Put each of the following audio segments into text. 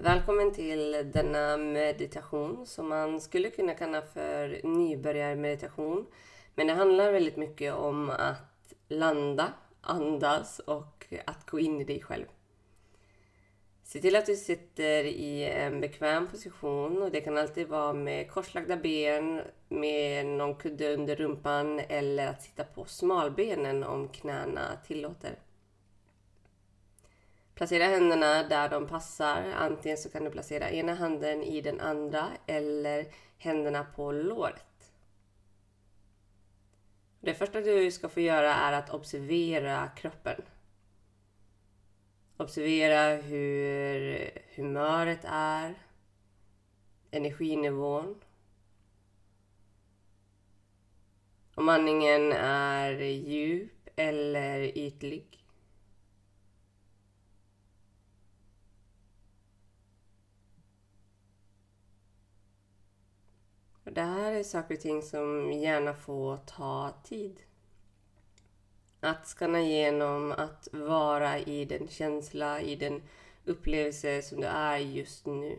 Välkommen till denna meditation som man skulle kunna kalla för nybörjarmeditation. Men det handlar väldigt mycket om att landa, andas och att gå in i dig själv. Se till att du sitter i en bekväm position och det kan alltid vara med korslagda ben, med någon kudde under rumpan eller att sitta på smalbenen om knäna tillåter. Placera händerna där de passar. Antingen så kan du placera ena handen i den andra eller händerna på låret. Det första du ska få göra är att observera kroppen. Observera hur humöret är, energinivån. Om andningen är djup eller ytlig. Det här är saker och ting som gärna får ta tid. Att skanna igenom, att vara i den känsla, i den upplevelse som du är just nu.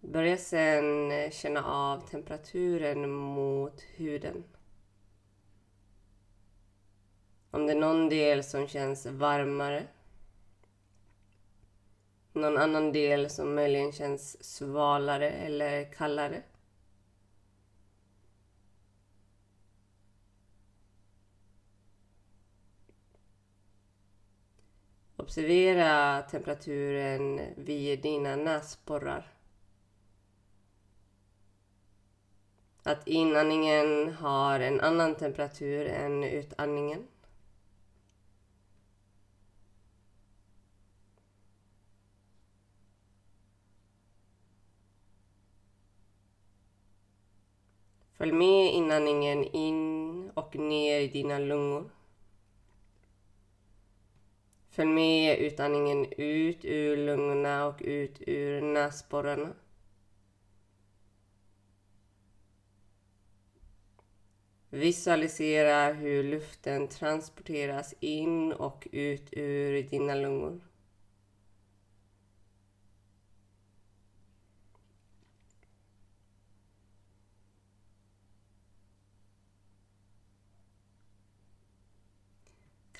Börja sen känna av temperaturen mot huden. Om det är någon del som känns varmare. Någon annan del som möjligen känns svalare eller kallare. Observera temperaturen vid dina näsborrar. Att inandningen har en annan temperatur än utandningen. Följ med inandningen in och ner i dina lungor. Följ med utandningen ut ur lungorna och ut ur näsborrarna. Visualisera hur luften transporteras in och ut ur dina lungor.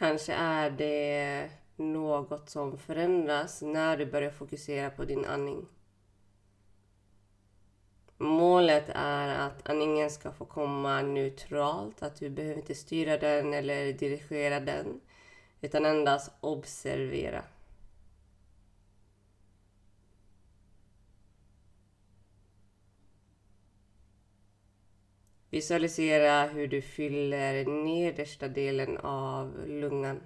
Kanske är det något som förändras när du börjar fokusera på din andning. Målet är att andningen ska få komma neutralt, att du behöver inte styra den eller dirigera den, utan endast observera. Visualisera hur du fyller nedersta delen av lungan.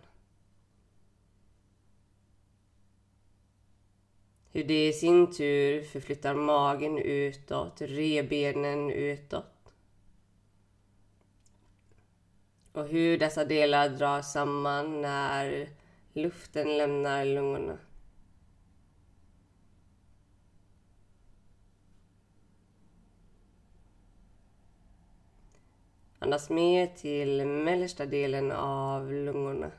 Hur det i sin tur förflyttar magen utåt, rebenen utåt. Och hur dessa delar dras samman när luften lämnar lungorna. Andas mer till mellersta delen av lungorna.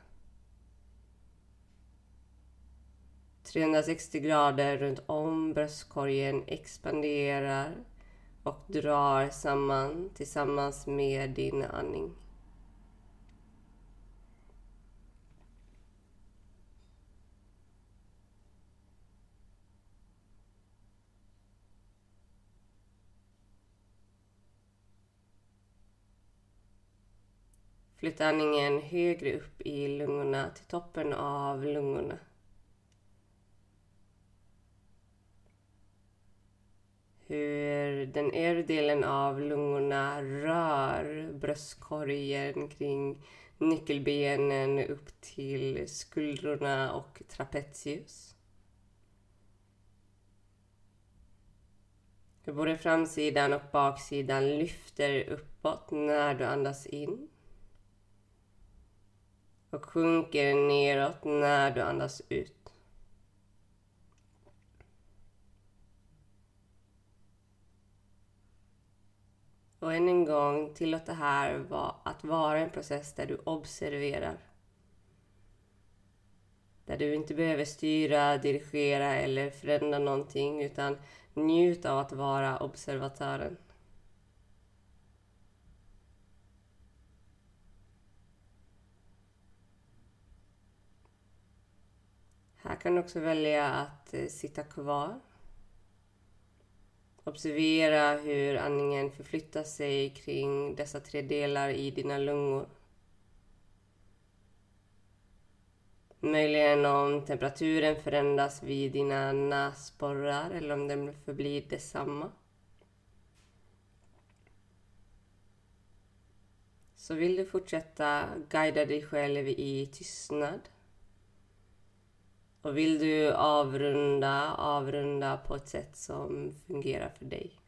360 grader runt om bröstkorgen expanderar och drar samman tillsammans med din andning. Flytta andningen högre upp i lungorna till toppen av lungorna. Hur den övre delen av lungorna rör bröstkorgen kring nyckelbenen upp till skuldrorna och trapezius. Hur både framsidan och baksidan lyfter uppåt när du andas in och sjunker neråt när du andas ut. Och än en gång, tillåt det här att vara en process där du observerar. Där du inte behöver styra, dirigera eller förändra någonting utan njut av att vara observatören. Här kan du också välja att eh, sitta kvar. Observera hur andningen förflyttar sig kring dessa tre delar i dina lungor. Möjligen om temperaturen förändras vid dina näsborrar eller om den förblir detsamma. Så vill du fortsätta guida dig själv i tystnad. Och vill du avrunda, avrunda på ett sätt som fungerar för dig.